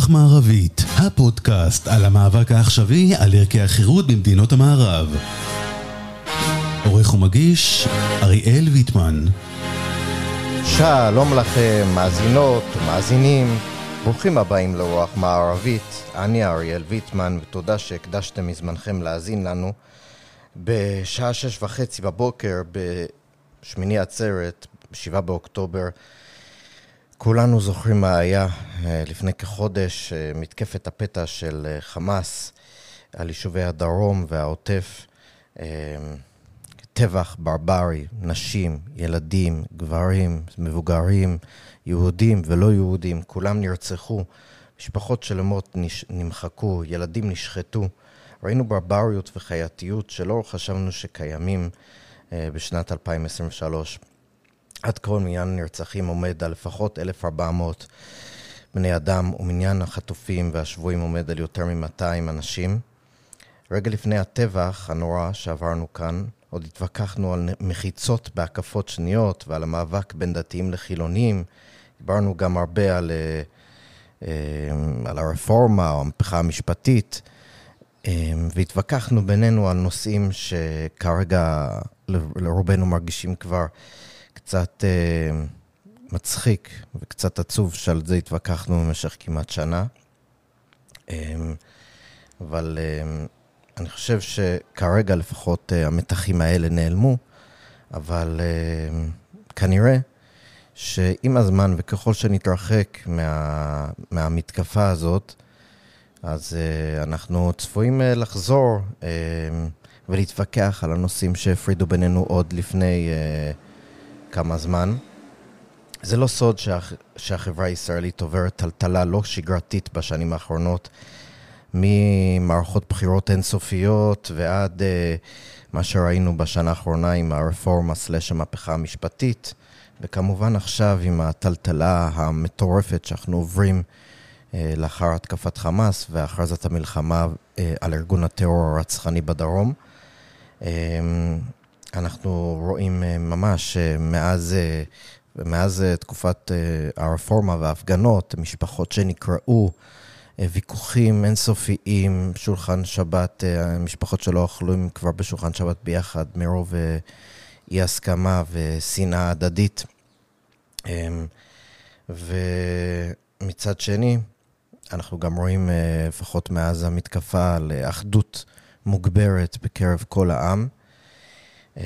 רוח מערבית, הפודקאסט על המאבק העכשווי על ערכי החירות במדינות המערב. עורך ומגיש, אריאל ויטמן. שלום לכם, מאזינות ומאזינים. ברוכים הבאים לרוח מערבית. אני אריאל ויטמן, ותודה שהקדשתם מזמנכם להאזין לנו. בשעה שש וחצי בבוקר, בשמיני עצרת, שבעה באוקטובר, כולנו זוכרים מה היה אה, לפני כחודש, אה, מתקפת הפתע של אה, חמאס על יישובי הדרום והעוטף. טבח ברברי, נשים, ילדים, גברים, מבוגרים, יהודים ולא יהודים, כולם נרצחו, משפחות שלמות נמחקו, ילדים נשחטו. ראינו ברבריות וחייתיות שלא חשבנו שקיימים בשנת 2023. עד כה מניין הנרצחים עומד על לפחות 1,400 בני אדם, ומניין החטופים והשבויים עומד על יותר מ-200 אנשים. רגע לפני הטבח הנורא שעברנו כאן, עוד התווכחנו על מחיצות בהקפות שניות ועל המאבק בין דתיים לחילונים. דיברנו גם הרבה על, אה, אה, על הרפורמה או המהפכה המשפטית, אה, והתווכחנו בינינו על נושאים שכרגע לרובנו מרגישים כבר קצת אה, מצחיק וקצת עצוב שעל זה התווכחנו במשך כמעט שנה. אה, אבל אה, אני חושב שכרגע לפחות אה, המתחים האלה נעלמו, אבל אה, כנראה שעם הזמן וככל שנתרחק מה, מהמתקפה הזאת, אז uh, אנחנו צפויים uh, לחזור uh, ולהתווכח על הנושאים שהפרידו בינינו עוד לפני uh, כמה זמן. זה לא סוד שהח... שהחברה הישראלית עוברת טלטלה לא שגרתית בשנים האחרונות, ממערכות בחירות אינסופיות ועד uh, מה שראינו בשנה האחרונה עם הרפורמה סלש המהפכה המשפטית, וכמובן עכשיו עם הטלטלה המטורפת שאנחנו עוברים uh, לאחר התקפת חמאס והכרזת המלחמה uh, על ארגון הטרור הרצחני בדרום. Uh, אנחנו רואים אה, ממש אה, מאז, אה, מאז תקופת הרפורמה וההפגנות, משפחות שנקראו, ויכוחים אינסופיים, שולחן שבת, משפחות שלא אכלו כבר בשולחן שבת ביחד, מרוב אי הסכמה ושנאה הדדית. ומצד שני, אנחנו גם רואים, לפחות מאז המתקפה, על אחדות מוגברת בקרב כל העם. אמ,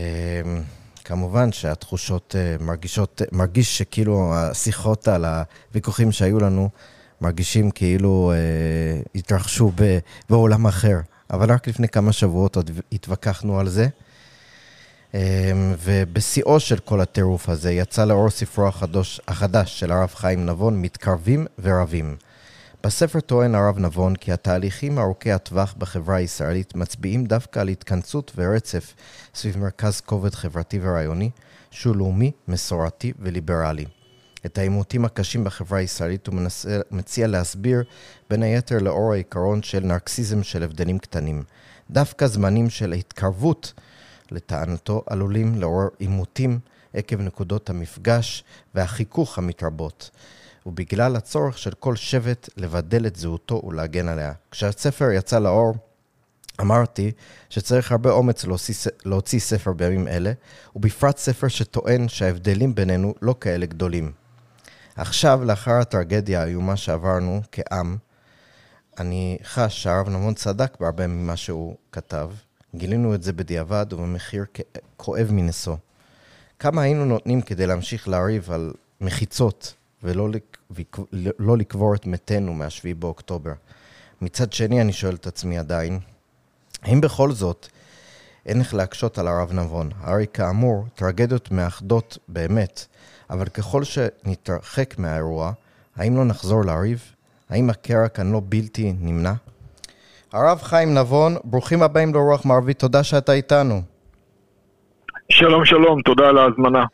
כמובן שהתחושות אה, מרגישות, מרגיש שכאילו השיחות על הוויכוחים שהיו לנו, מרגישים כאילו אה, התרחשו בעולם אחר. אבל רק לפני כמה שבועות עוד התווכחנו על זה. אמ, ובשיאו של כל הטירוף הזה יצא לאור ספרו החדוש, החדש של הרב חיים נבון, מתקרבים ורבים. בספר טוען הרב נבון כי התהליכים ארוכי הטווח בחברה הישראלית מצביעים דווקא על התכנסות ורצף סביב מרכז כובד חברתי ורעיוני, שהוא לאומי, מסורתי וליברלי. את העימותים הקשים בחברה הישראלית הוא מנסה, מציע להסביר בין היתר לאור העיקרון של נרקסיזם של הבדלים קטנים. דווקא זמנים של התקרבות, לטענתו, עלולים לעורר עימותים עקב נקודות המפגש והחיכוך המתרבות. ובגלל הצורך של כל שבט לבדל את זהותו ולהגן עליה. כשהספר יצא לאור, אמרתי שצריך הרבה אומץ להוציא, להוציא ספר בימים אלה, ובפרט ספר שטוען שההבדלים בינינו לא כאלה גדולים. עכשיו, לאחר הטרגדיה האיומה שעברנו כעם, אני חש שהרב נבון צדק בהרבה ממה שהוא כתב. גילינו את זה בדיעבד ובמחיר כואב מנשוא. כמה היינו נותנים כדי להמשיך לריב על מחיצות ולא לא לקבור את מתינו מה-7 באוקטובר. מצד שני, אני שואל את עצמי עדיין, האם בכל זאת אין איך להקשות על הרב נבון? הרי כאמור, טרגדיות מאחדות באמת, אבל ככל שנתרחק מהאירוע, האם לא נחזור לריב? האם הקרע כאן לא בלתי נמנע? הרב חיים נבון, ברוכים הבאים לרוח מערבית, תודה שאתה איתנו. שלום שלום, תודה על ההזמנה.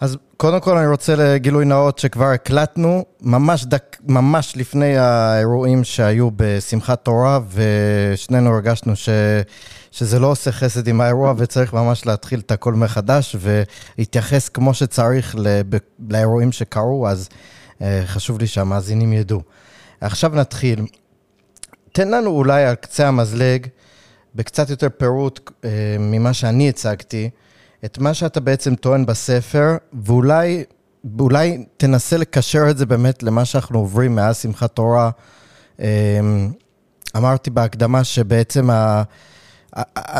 אז קודם כל אני רוצה לגילוי נאות שכבר הקלטנו ממש, דק, ממש לפני האירועים שהיו בשמחת תורה, ושנינו הרגשנו ש, שזה לא עושה חסד עם האירוע וצריך ממש להתחיל את הכל מחדש ולהתייחס כמו שצריך לאירועים שקרו, אז uh, חשוב לי שהמאזינים ידעו. עכשיו נתחיל. תן לנו אולי על קצה המזלג, בקצת יותר פירוט אה, ממה שאני הצגתי, את מה שאתה בעצם טוען בספר, ואולי אולי תנסה לקשר את זה באמת למה שאנחנו עוברים מאז שמחת תורה. אה, אמרתי בהקדמה שבעצם ה...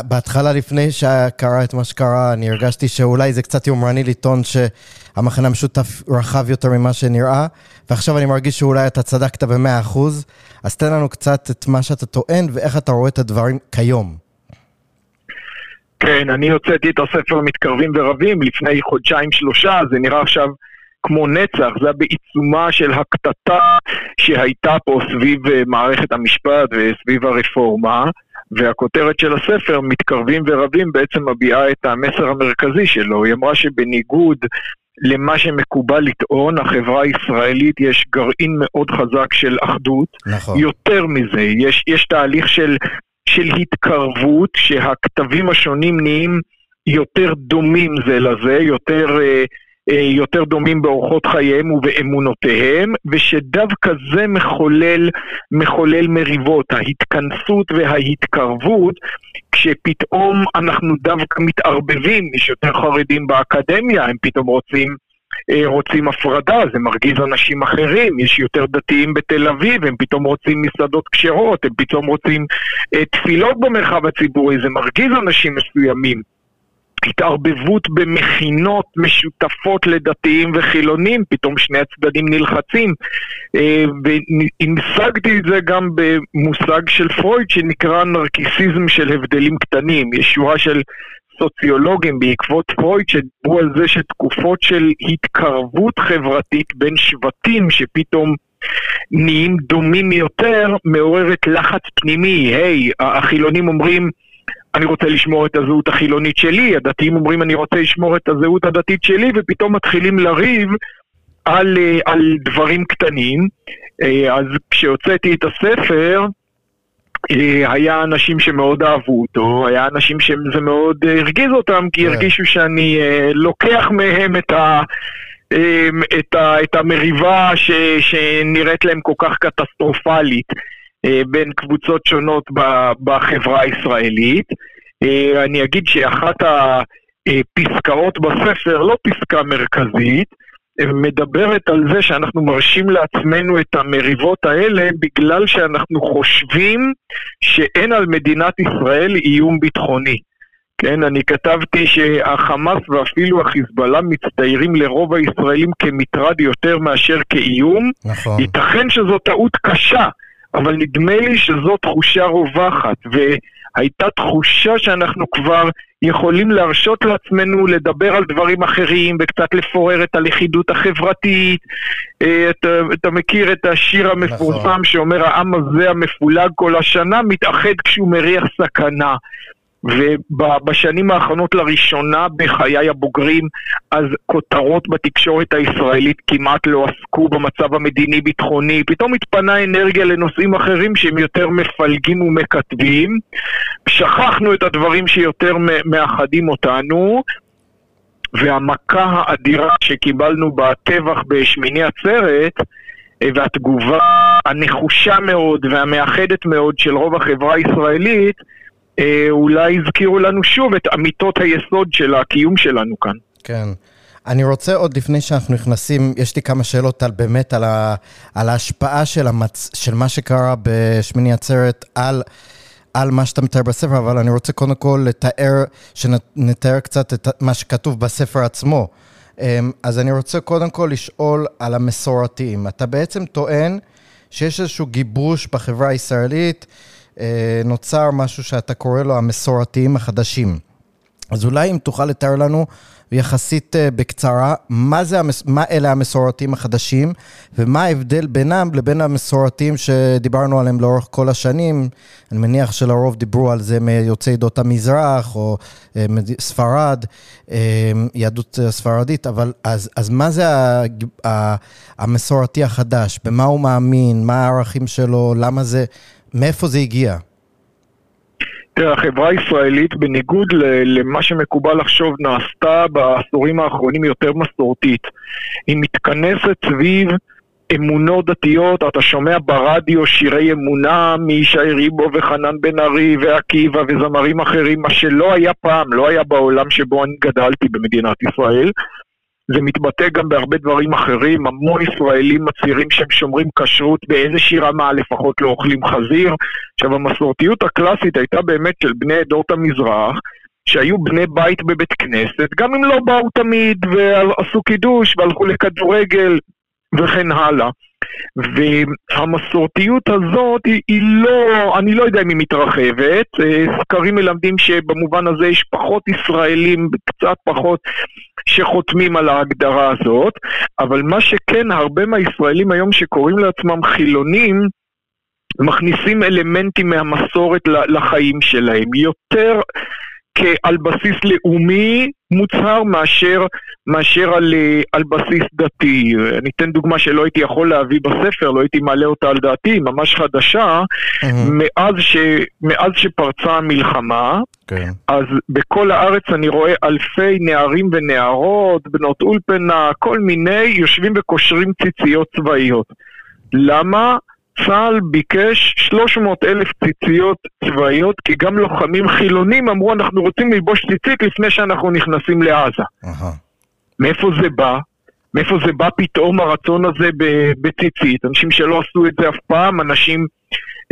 בהתחלה, לפני שקרה את מה שקרה, אני הרגשתי שאולי זה קצת יומרני לטעון שהמחנה המשותף רחב יותר ממה שנראה, ועכשיו אני מרגיש שאולי אתה צדקת במאה אחוז. אז תן לנו קצת את מה שאתה טוען ואיך אתה רואה את הדברים כיום. כן, אני הוצאתי את הספר מתקרבים ורבים לפני חודשיים-שלושה, זה נראה עכשיו כמו נצח, זה בעיצומה של הקטטה שהייתה פה סביב אה, מערכת המשפט וסביב הרפורמה. והכותרת של הספר, מתקרבים ורבים, בעצם מביעה את המסר המרכזי שלו. היא אמרה שבניגוד למה שמקובל לטעון, החברה הישראלית יש גרעין מאוד חזק של אחדות. נכון. יותר מזה, יש, יש תהליך של, של התקרבות, שהכתבים השונים נהיים יותר דומים זה לזה, יותר... Uh, אה, יותר דומים באורחות חייהם ובאמונותיהם, ושדווקא זה מחולל, מחולל מריבות, ההתכנסות וההתקרבות, כשפתאום אנחנו דווקא מתערבבים, יש יותר חרדים באקדמיה, הם פתאום רוצים... אה, רוצים הפרדה, זה מרגיז אנשים אחרים, יש יותר דתיים בתל אביב, הם פתאום רוצים מסעדות כשרות, הם פתאום רוצים אה, תפילות במרחב הציבורי, זה מרגיז אנשים מסוימים. התערבבות במכינות משותפות לדתיים וחילונים, פתאום שני הצדדים נלחצים. אה, והמשגתי את זה גם במושג של פרויד שנקרא נרקיסיזם של הבדלים קטנים. יש שורה של סוציולוגים בעקבות פרויד שדיברו על זה שתקופות של התקרבות חברתית בין שבטים שפתאום נהיים דומים יותר, מעוררת לחץ פנימי. היי, hey, החילונים אומרים אני רוצה לשמור את הזהות החילונית שלי, הדתיים אומרים אני רוצה לשמור את הזהות הדתית שלי, ופתאום מתחילים לריב על, אה, על דברים קטנים. אה, אז כשהוצאתי את הספר, היה אנשים שמאוד אהבו אותו, היה אנשים שזה מאוד הרגיז אותם, כי כן. הרגישו שאני לוקח מהם את ה... את, ה, את המריבה ש, שנראית להם כל כך קטסטרופלית. אה, בין קבוצות שונות בחברה הישראלית. אה, אני אגיד שאחת הפסקאות בספר, לא פסקה מרכזית, מדברת על זה שאנחנו מרשים לעצמנו את המריבות האלה בגלל שאנחנו חושבים שאין על מדינת ישראל איום ביטחוני. כן, אני כתבתי שהחמאס ואפילו החיזבאללה מצטיירים לרוב הישראלים כמטרד יותר מאשר כאיום. נכון. ייתכן שזו טעות קשה. אבל נדמה לי שזו תחושה רווחת, והייתה תחושה שאנחנו כבר יכולים להרשות לעצמנו לדבר על דברים אחרים וקצת לפורר את הלכידות החברתית. אה, אתה, אתה מכיר את השיר המפורסם נכון. שאומר העם הזה המפולג כל השנה מתאחד כשהוא מריח סכנה. ובשנים האחרונות לראשונה בחיי הבוגרים, אז כותרות בתקשורת הישראלית כמעט לא עסקו במצב המדיני-ביטחוני, פתאום התפנה אנרגיה לנושאים אחרים שהם יותר מפלגים ומקטבים. שכחנו את הדברים שיותר מאחדים אותנו, והמכה האדירה שקיבלנו בטבח בשמיני עצרת, אה, והתגובה הנחושה מאוד והמאחדת מאוד של רוב החברה הישראלית, אולי הזכירו לנו שוב את אמיתות היסוד של הקיום שלנו כאן. כן. אני רוצה עוד לפני שאנחנו נכנסים, יש לי כמה שאלות על באמת על, ה, על ההשפעה של, המצ, של מה שקרה בשמיני עצרת על, על מה שאתה מתאר בספר, אבל אני רוצה קודם כל לתאר, שנתאר קצת את מה שכתוב בספר עצמו. אמ, אז אני רוצה קודם כל לשאול על המסורתיים. אתה בעצם טוען שיש איזשהו גיבוש בחברה הישראלית, אה, נוצר משהו שאתה קורא לו המסורתיים החדשים. אז אולי אם תוכל לתאר לנו יחסית אה, בקצרה, מה, זה, מה אלה המסורתיים החדשים, ומה ההבדל בינם לבין המסורתיים שדיברנו עליהם לאורך כל השנים. אני מניח שלרוב דיברו על זה מיוצאי עדות המזרח, או אה, ספרד, יהדות ספרדית, אבל אז, אז מה זה המסורתי החדש? במה הוא מאמין? מה הערכים שלו? למה זה... מאיפה זה הגיע? תראה, החברה הישראלית, בניגוד למה שמקובל לחשוב, נעשתה בעשורים האחרונים יותר מסורתית. היא מתכנסת סביב אמונות דתיות, אתה שומע ברדיו שירי אמונה מישי ריבו וחנן בן ארי ועקיבא וזמרים אחרים, מה שלא היה פעם, לא היה בעולם שבו אני גדלתי במדינת ישראל. זה מתבטא גם בהרבה דברים אחרים, המון ישראלים מצהירים שהם שומרים כשרות באיזושהי רמה, לפחות לא אוכלים חזיר. עכשיו, המסורתיות הקלאסית הייתה באמת של בני עדות המזרח, שהיו בני בית בבית כנסת, גם אם לא באו תמיד ועשו קידוש והלכו לכדורגל וכן הלאה. והמסורתיות הזאת היא, היא לא, אני לא יודע אם היא מתרחבת, אה, סקרים מלמדים שבמובן הזה יש פחות ישראלים, קצת פחות, שחותמים על ההגדרה הזאת, אבל מה שכן, הרבה מהישראלים היום שקוראים לעצמם חילונים, מכניסים אלמנטים מהמסורת לחיים שלהם. יותר כעל בסיס לאומי מוצהר מאשר, מאשר על, על בסיס דתי. אני אתן דוגמה שלא הייתי יכול להביא בספר, לא הייתי מעלה אותה על דעתי, ממש חדשה, mm-hmm. מאז, ש, מאז שפרצה המלחמה, okay. כן. אז בכל הארץ אני רואה אלפי נערים ונערות, בנות אולפנה, כל מיני, יושבים וקושרים ציציות צבאיות. למה? צה"ל ביקש 300 אלף ציציות צבאיות, כי גם לוחמים חילונים אמרו אנחנו רוצים ללבוש ציצית לפני שאנחנו נכנסים לעזה. מאיפה זה בא? מאיפה זה בא פתאום הרצון הזה בציצית? אנשים שלא עשו את זה אף פעם, אנשים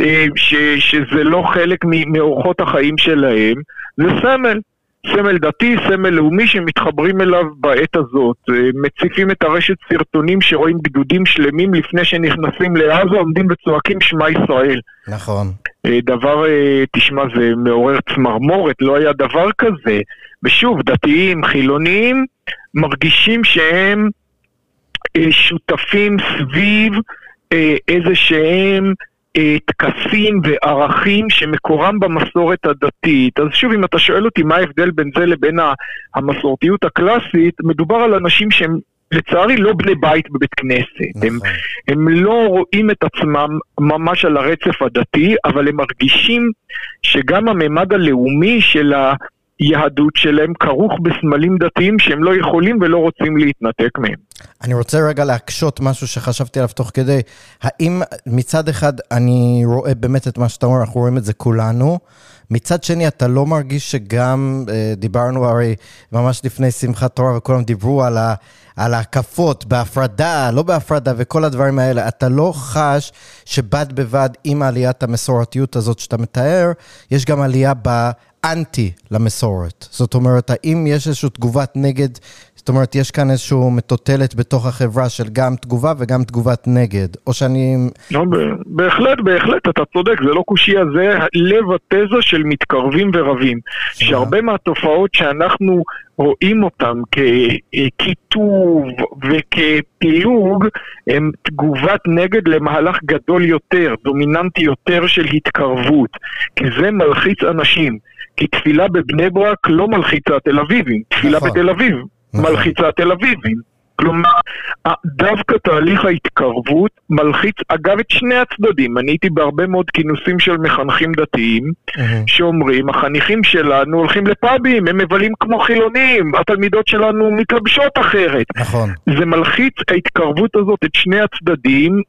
אה, ש, שזה לא חלק מאורחות החיים שלהם, זה סמל. סמל דתי, סמל לאומי שמתחברים אליו בעת הזאת. אה, מציפים את הרשת סרטונים שרואים גדודים שלמים לפני שנכנסים לעזה, עומדים וצועקים שמע ישראל. נכון. אה, דבר, אה, תשמע, זה מעורר צמרמורת, לא היה דבר כזה. ושוב, דתיים, חילונים, מרגישים שהם שותפים סביב איזה שהם טקסים וערכים שמקורם במסורת הדתית. אז שוב, אם אתה שואל אותי מה ההבדל בין זה לבין המסורתיות הקלאסית, מדובר על אנשים שהם לצערי לא בני בית בבית כנסת. נכון. הם, הם לא רואים את עצמם ממש על הרצף הדתי, אבל הם מרגישים שגם הממד הלאומי של ה... היהדות שלהם כרוך בסמלים דתיים שהם לא יכולים ולא רוצים להתנתק מהם. אני רוצה רגע להקשות משהו שחשבתי עליו תוך כדי. האם מצד אחד אני רואה באמת את מה שאתה אומר, אנחנו רואים את זה כולנו, מצד שני אתה לא מרגיש שגם, אה, דיברנו הרי ממש לפני שמחת תורה וכולם דיברו על, ה, על ההקפות בהפרדה, לא בהפרדה וכל הדברים האלה, אתה לא חש שבד בבד עם עליית המסורתיות הזאת שאתה מתאר, יש גם עלייה ב... אנטי למסורת. זאת אומרת, האם יש איזושהי תגובת נגד, זאת אומרת, יש כאן איזושהי מטוטלת בתוך החברה של גם תגובה וגם תגובת נגד, או שאני... לא, בהחלט, בהחלט, אתה צודק, זה לא קושייה, זה לב התזה של מתקרבים ורבים. שהרבה מהתופעות שאנחנו רואים אותן כקיטוב וכפילוג, הם תגובת נגד למהלך גדול יותר, דומיננטי יותר של התקרבות, כי זה מלחיץ אנשים. כי תפילה בבני ברק לא מלחיצה תל אביבים, תפילה נכון. בתל אביב. מלחיצה תל אביבים. כלומר, דווקא תהליך ההתקרבות מלחיץ, אגב, את שני הצדדים. אני הייתי בהרבה מאוד כינוסים של מחנכים דתיים, mm-hmm. שאומרים, החניכים שלנו הולכים לפאבים, הם מבלים כמו חילונים, התלמידות שלנו מתלבשות אחרת. נכון. זה מלחיץ ההתקרבות הזאת את שני הצדדים.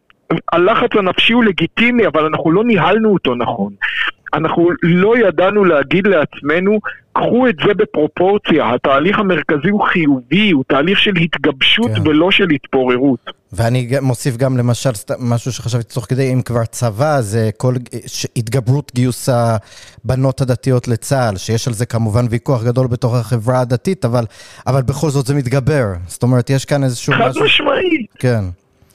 הלחץ הנפשי הוא לגיטימי, אבל אנחנו לא ניהלנו אותו נכון. אנחנו לא ידענו להגיד לעצמנו, קחו את זה בפרופורציה, התהליך המרכזי הוא חיובי, הוא תהליך של התגבשות כן. ולא של התפוררות. ואני מוסיף גם למשל משהו שחשבתי תוך כדי, אם כבר צבא, זה כל התגברות גיוס הבנות הדתיות לצה"ל, שיש על זה כמובן ויכוח גדול בתוך החברה הדתית, אבל, אבל בכל זאת זה מתגבר. זאת אומרת, יש כאן איזשהו חד משהו... חד משמעית. כן.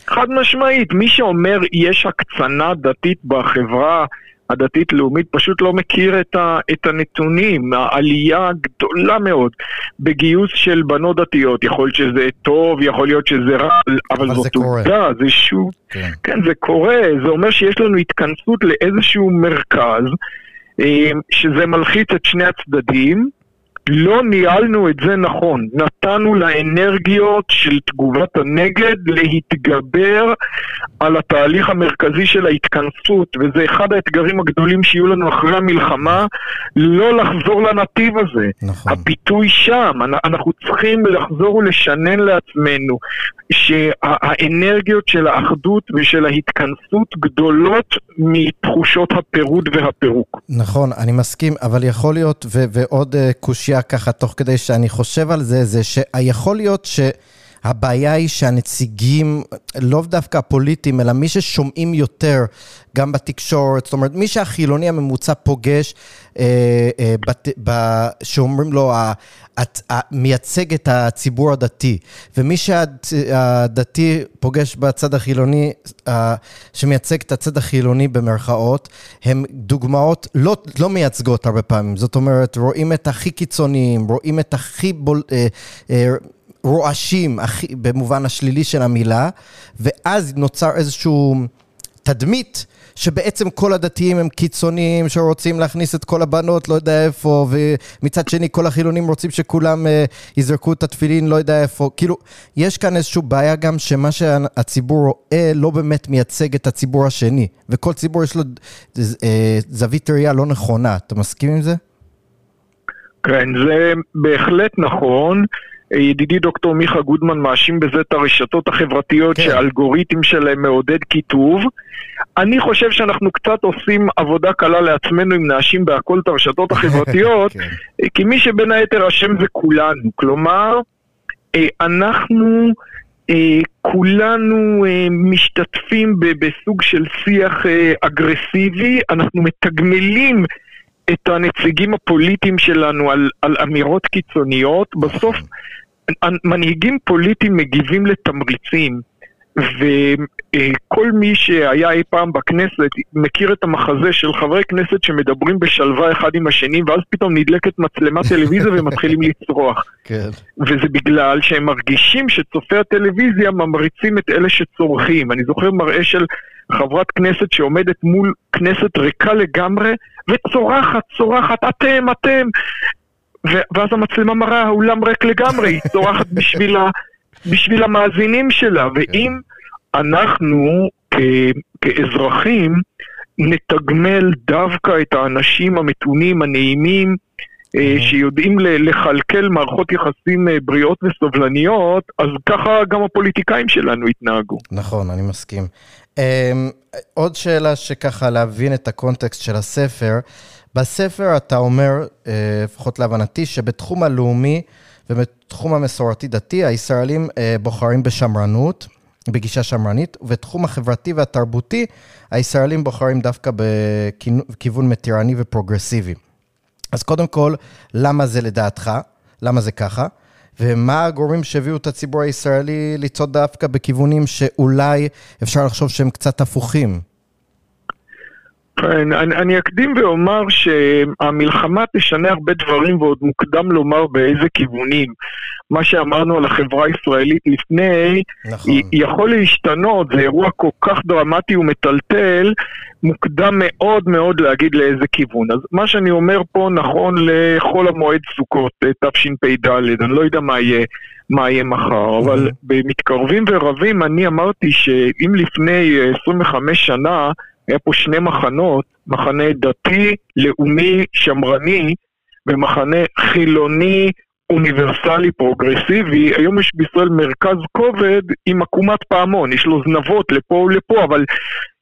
חד משמעית, מי שאומר יש הקצנה דתית בחברה הדתית-לאומית פשוט לא מכיר את, ה, את הנתונים, העלייה גדולה מאוד בגיוס של בנות דתיות. יכול להיות שזה טוב, יכול להיות שזה רע, אבל, אבל זאת עובדה, זה שוב... כן. כן, זה קורה, זה אומר שיש לנו התכנסות לאיזשהו מרכז, אה, שזה מלחיץ את שני הצדדים. לא ניהלנו את זה נכון. נתנו לאנרגיות של תגובת הנגד להתגבר על התהליך המרכזי של ההתכנסות, וזה אחד האתגרים הגדולים שיהיו לנו אחרי המלחמה, לא לחזור לנתיב הזה. נכון. הפיתוי שם, אנחנו צריכים לחזור ולשנן לעצמנו שהאנרגיות של האחדות ושל ההתכנסות גדולות מתחושות הפירוד והפירוק. נכון, אני מסכים, אבל יכול להיות, ו- ועוד uh, קושייה ככה, תוך כדי שאני חושב על זה, זה שיכול להיות ש... הבעיה היא שהנציגים, לא דווקא הפוליטיים, אלא מי ששומעים יותר, גם בתקשורת, זאת אומרת, מי שהחילוני הממוצע פוגש, אה, אה, בת, ב, שאומרים לו, את, מייצג את הציבור הדתי, ומי שהדתי פוגש בצד החילוני, אה, שמייצג את הצד החילוני במרכאות, הם דוגמאות לא, לא מייצגות הרבה פעמים. זאת אומרת, רואים את הכי קיצוניים, רואים את הכי בול... אה, אה, רועשים, במובן השלילי של המילה, ואז נוצר איזשהו תדמית שבעצם כל הדתיים הם קיצוניים, שרוצים להכניס את כל הבנות לא יודע איפה, ומצד שני כל החילונים רוצים שכולם uh, יזרקו את התפילין לא יודע איפה. כאילו, יש כאן איזושהי בעיה גם שמה שהציבור רואה לא באמת מייצג את הציבור השני, וכל ציבור יש לו uh, זווית ראייה לא נכונה. אתה מסכים עם זה? כן, זה בהחלט נכון. ידידי דוקטור מיכה גודמן מאשים בזה את הרשתות החברתיות כן. שהאלגוריתם שלהם מעודד קיטוב. אני חושב שאנחנו קצת עושים עבודה קלה לעצמנו אם נאשים בהכל את הרשתות החברתיות, כן. כי מי שבין היתר אשם זה כולנו. כלומר, אה, אנחנו... אה, כולנו אה, משתתפים בסוג של שיח אגרסיבי, אנחנו מתגמלים את הנציגים הפוליטיים שלנו על, על אמירות קיצוניות, בסוף מנהיגים פוליטיים מגיבים לתמריצים, וכל מי שהיה אי פעם בכנסת מכיר את המחזה של חברי כנסת שמדברים בשלווה אחד עם השני, ואז פתאום נדלקת מצלמת טלוויזיה ומתחילים לצרוח. כן. וזה בגלל שהם מרגישים שצופי הטלוויזיה ממריצים את אלה שצורכים. אני זוכר מראה של חברת כנסת שעומדת מול כנסת ריקה לגמרי, וצורחת, צורחת, אתם, אתם. ואז המצלמה מראה, האולם ריק לגמרי, היא צורחת בשביל, ה, בשביל המאזינים שלה. ואם אנחנו כ, כאזרחים נתגמל דווקא את האנשים המתונים, הנעימים, אה, שיודעים לכלכל מערכות יחסים אה, בריאות וסובלניות, אז ככה גם הפוליטיקאים שלנו התנהגו. נכון, אני מסכים. אמ, עוד שאלה שככה להבין את הקונטקסט של הספר. בספר אתה אומר, אה, לפחות להבנתי, שבתחום הלאומי ובתחום המסורתי-דתי, הישראלים אה, בוחרים בשמרנות, בגישה שמרנית, ובתחום החברתי והתרבותי, הישראלים בוחרים דווקא בכיוון מתירני ופרוגרסיבי. אז קודם כל, למה זה לדעתך? למה זה ככה? ומה הגורמים שהביאו את הציבור הישראלי לצעוד דווקא בכיוונים שאולי אפשר לחשוב שהם קצת הפוכים? כן, אני, אני אקדים ואומר שהמלחמה תשנה הרבה דברים ועוד מוקדם לומר באיזה כיוונים. מה שאמרנו על החברה הישראלית לפני, נכון. יכול להשתנות, זה אירוע כל כך דרמטי ומטלטל, מוקדם מאוד מאוד להגיד לאיזה כיוון. אז מה שאני אומר פה נכון לחול המועד סוכות, תשפ"ד, אני לא יודע מה יהיה, מה יהיה מחר, אבל במתקרבים ורבים אני אמרתי שאם לפני 25 שנה היה פה שני מחנות, מחנה דתי, לאומי, שמרני, ומחנה חילוני, אוניברסלי, פרוגרסיבי. היום יש בישראל מרכז כובד עם עקומת פעמון, יש לו זנבות לפה ולפה, אבל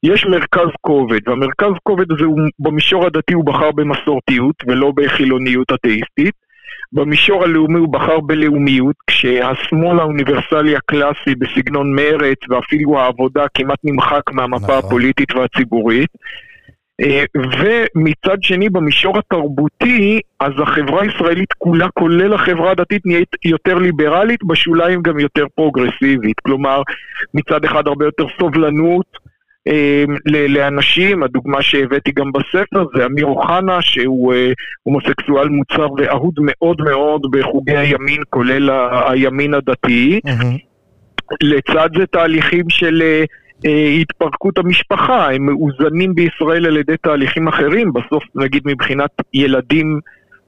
יש מרכז כובד, והמרכז כובד הזה הוא במישור הדתי הוא בחר במסורתיות ולא בחילוניות אתאיסטית. במישור הלאומי הוא בחר בלאומיות, כשהשמאל האוניברסלי הקלאסי בסגנון מרץ ואפילו העבודה כמעט נמחק מהמפה נכון. הפוליטית והציבורית. אה, ומצד שני, במישור התרבותי, אז החברה הישראלית כולה, כולל החברה הדתית, נהיית יותר ליברלית, בשוליים גם יותר פרוגרסיבית. כלומר, מצד אחד הרבה יותר סובלנות, לאנשים, הדוגמה שהבאתי גם בספר זה אמיר אוחנה שהוא אה, הומוסקסואל מוצר ואהוד מאוד מאוד בחוגי הימין, כולל הימין הדתי. לצד זה תהליכים של אה, התפרקות המשפחה, הם מאוזנים בישראל על ידי תהליכים אחרים, בסוף נגיד מבחינת ילדים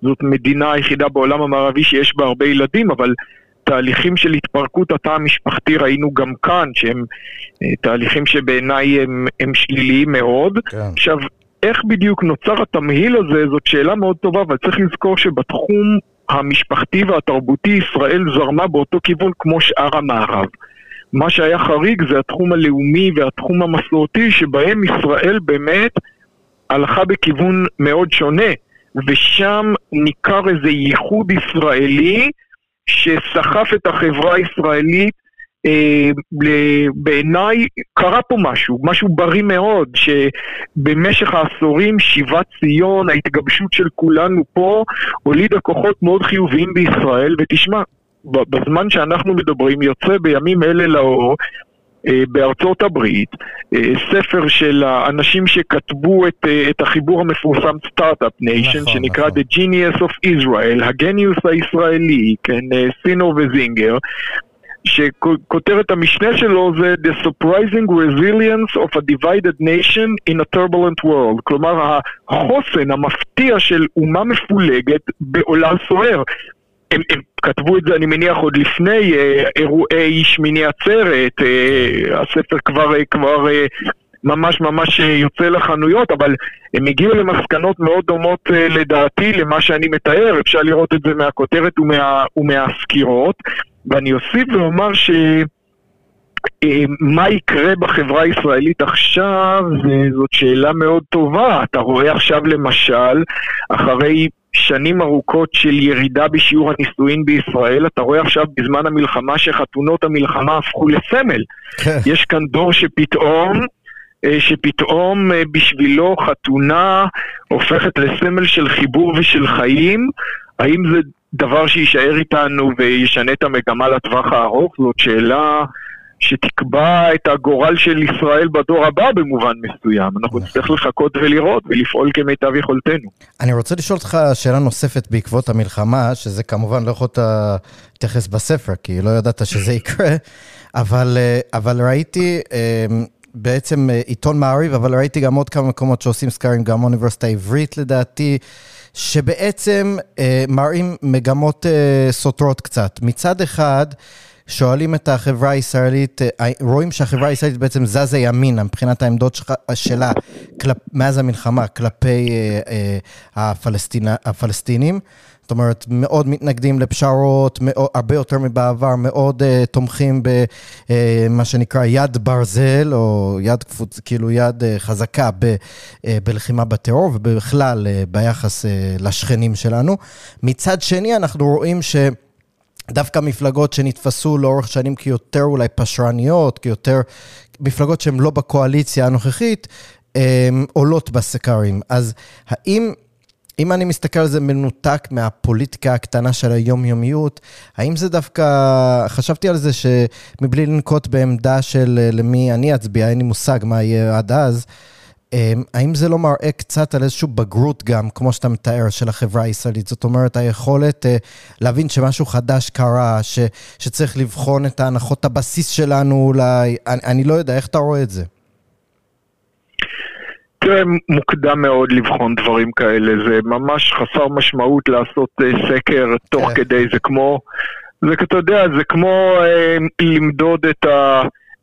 זאת מדינה היחידה בעולם המערבי שיש בה הרבה ילדים, אבל תהליכים של התפרקות התא המשפחתי ראינו גם כאן, שהם אה, תהליכים שבעיניי הם, הם שליליים מאוד. כן. עכשיו, איך בדיוק נוצר התמהיל הזה, זאת שאלה מאוד טובה, אבל צריך לזכור שבתחום המשפחתי והתרבותי ישראל זרמה באותו כיוון כמו שאר המערב. מה שהיה חריג זה התחום הלאומי והתחום המסורתי, שבהם ישראל באמת הלכה בכיוון מאוד שונה, ושם ניכר איזה ייחוד ישראלי שסחף את החברה הישראלית אה, בעיניי קרה פה משהו, משהו בריא מאוד, שבמשך העשורים שיבת ציון, ההתגבשות של כולנו פה, הולידה כוחות מאוד חיוביים בישראל, ותשמע, בזמן שאנחנו מדברים יוצא בימים אלה לאור בארצות הברית, אה, ספר של האנשים שכתבו את, אה, את החיבור המפורסם Start-Up Nation, נכון, שנקרא נכון. The Genius of Israel, הגניוס הישראלי, כן, סינור וסינגר, שכותרת המשנה שלו זה The Surprising Resilience of a Divided Nation in a Turbulent World, כלומר החוסן המפתיע של אומה מפולגת בעולם סוער. הם, הם כתבו את זה, אני מניח, עוד לפני אה, אירועי שמיני עצרת, אה, הספר כבר, אה, כבר אה, ממש ממש אה, יוצא לחנויות, אבל הם הגיעו למסקנות מאוד דומות אה, לדעתי למה שאני מתאר, אפשר לראות את זה מהכותרת ומה, ומהסקירות, ואני אוסיף ואומר ש... מה יקרה בחברה הישראלית עכשיו, זאת שאלה מאוד טובה. אתה רואה עכשיו למשל, אחרי שנים ארוכות של ירידה בשיעור הנישואין בישראל, אתה רואה עכשיו בזמן המלחמה שחתונות המלחמה הפכו לסמל. כן. יש כאן דור שפתאום... אה, שפתאום אה, בשבילו חתונה הופכת לסמל של חיבור ושל חיים. האם זה דבר שיישאר איתנו וישנה את המגמה לטווח הארוך? זאת שאלה שתקבע את הגורל של ישראל בדור הבא במובן מסוים. אנחנו נצטרך לחכות ולראות ולפעול כמיטב יכולתנו. אני רוצה לשאול אותך שאלה נוספת בעקבות המלחמה, שזה כמובן לא יכולת להתייחס בספר, כי לא ידעת שזה יקרה, אבל, אה, אבל ראיתי... אה, בעצם אה, עיתון מעריב, אבל ראיתי גם עוד כמה מקומות שעושים סקרים, גם אוניברסיטה העברית לדעתי, שבעצם אה, מראים מגמות אה, סותרות קצת. מצד אחד, שואלים את החברה הישראלית, אה, רואים שהחברה הישראלית בעצם זזה ימינה מבחינת העמדות שלה כלפ, מאז המלחמה כלפי אה, אה, הפלסטיני, הפלסטינים. זאת אומרת, מאוד מתנגדים לפשרות, מאוד, הרבה יותר מבעבר, מאוד uh, תומכים במה uh, שנקרא יד ברזל, או יד קפוץ, כאילו יד uh, חזקה ב, uh, בלחימה בטרור, ובכלל uh, ביחס uh, לשכנים שלנו. מצד שני, אנחנו רואים ש... דווקא מפלגות שנתפסו לאורך שנים כיותר אולי פשרניות, כיותר מפלגות שהן לא בקואליציה הנוכחית, עולות בסקרים. אז האם אם אני מסתכל על זה מנותק מהפוליטיקה הקטנה של היומיומיות, האם זה דווקא, חשבתי על זה שמבלי לנקוט בעמדה של למי אני אצביע, אין לי מושג מה יהיה עד אז, אמ, האם זה לא מראה קצת על איזושהי בגרות גם, כמו שאתה מתאר, של החברה הישראלית? זאת אומרת, היכולת אה, להבין שמשהו חדש קרה, ש, שצריך לבחון את ההנחות הבסיס שלנו אולי, אני, אני לא יודע, איך אתה רואה את זה? תראה, מוקדם מאוד לבחון דברים כאלה, זה ממש חסר משמעות לעשות uh, סקר תוך כן. כדי, זה כמו, זה, אתה יודע, זה כמו uh, למדוד את, ה,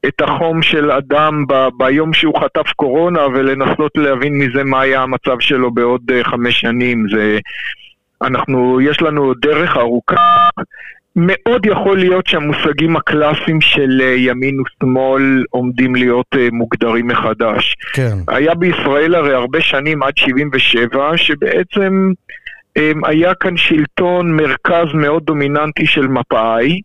את החום של אדם ב, ביום שהוא חטף קורונה ולנסות להבין מזה מה היה המצב שלו בעוד uh, חמש שנים, זה... אנחנו, יש לנו דרך ארוכה מאוד יכול להיות שהמושגים הקלאסיים של אה, ימין ושמאל עומדים להיות אה, מוגדרים מחדש. כן. היה בישראל הרי הרבה שנים, עד 77, שבעצם אמ, היה כאן שלטון מרכז מאוד דומיננטי של מפא"י,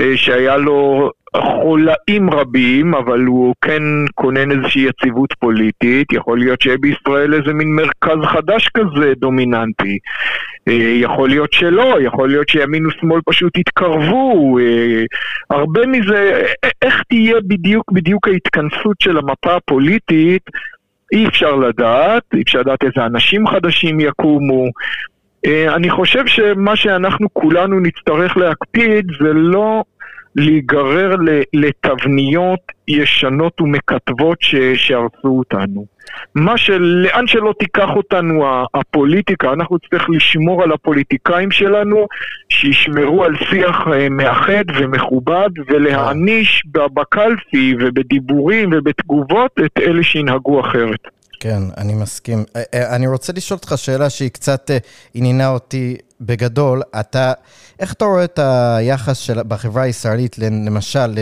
אה, שהיה לו חולאים רבים, אבל הוא כן כונן איזושהי יציבות פוליטית. יכול להיות שיהיה בישראל איזה מין מרכז חדש כזה דומיננטי. אה, יכול להיות שלא, יכול להיות שימין ושמאל פשוט יתקרבו. אה, הרבה מזה, איך תהיה בדיוק בדיוק ההתכנסות של המפה הפוליטית, אי אפשר לדעת, אי אפשר לדעת איזה אנשים חדשים יקומו. אני חושב שמה שאנחנו כולנו נצטרך להקפיד זה לא להיגרר לתבניות ישנות ומקטבות שהרסו אותנו. מה של... לאן שלא תיקח אותנו הפוליטיקה, אנחנו צריכים לשמור על הפוליטיקאים שלנו, שישמרו על שיח אה, מאחד ומכובד, ולהעניש בקלפי ובדיבורים ובתגובות את אלה שינהגו אחרת. כן, אני מסכים. אה, אה, אני רוצה לשאול אותך שאלה שהיא קצת עניינה אותי בגדול. אתה, איך אתה רואה את היחס של, בחברה הישראלית, למשל,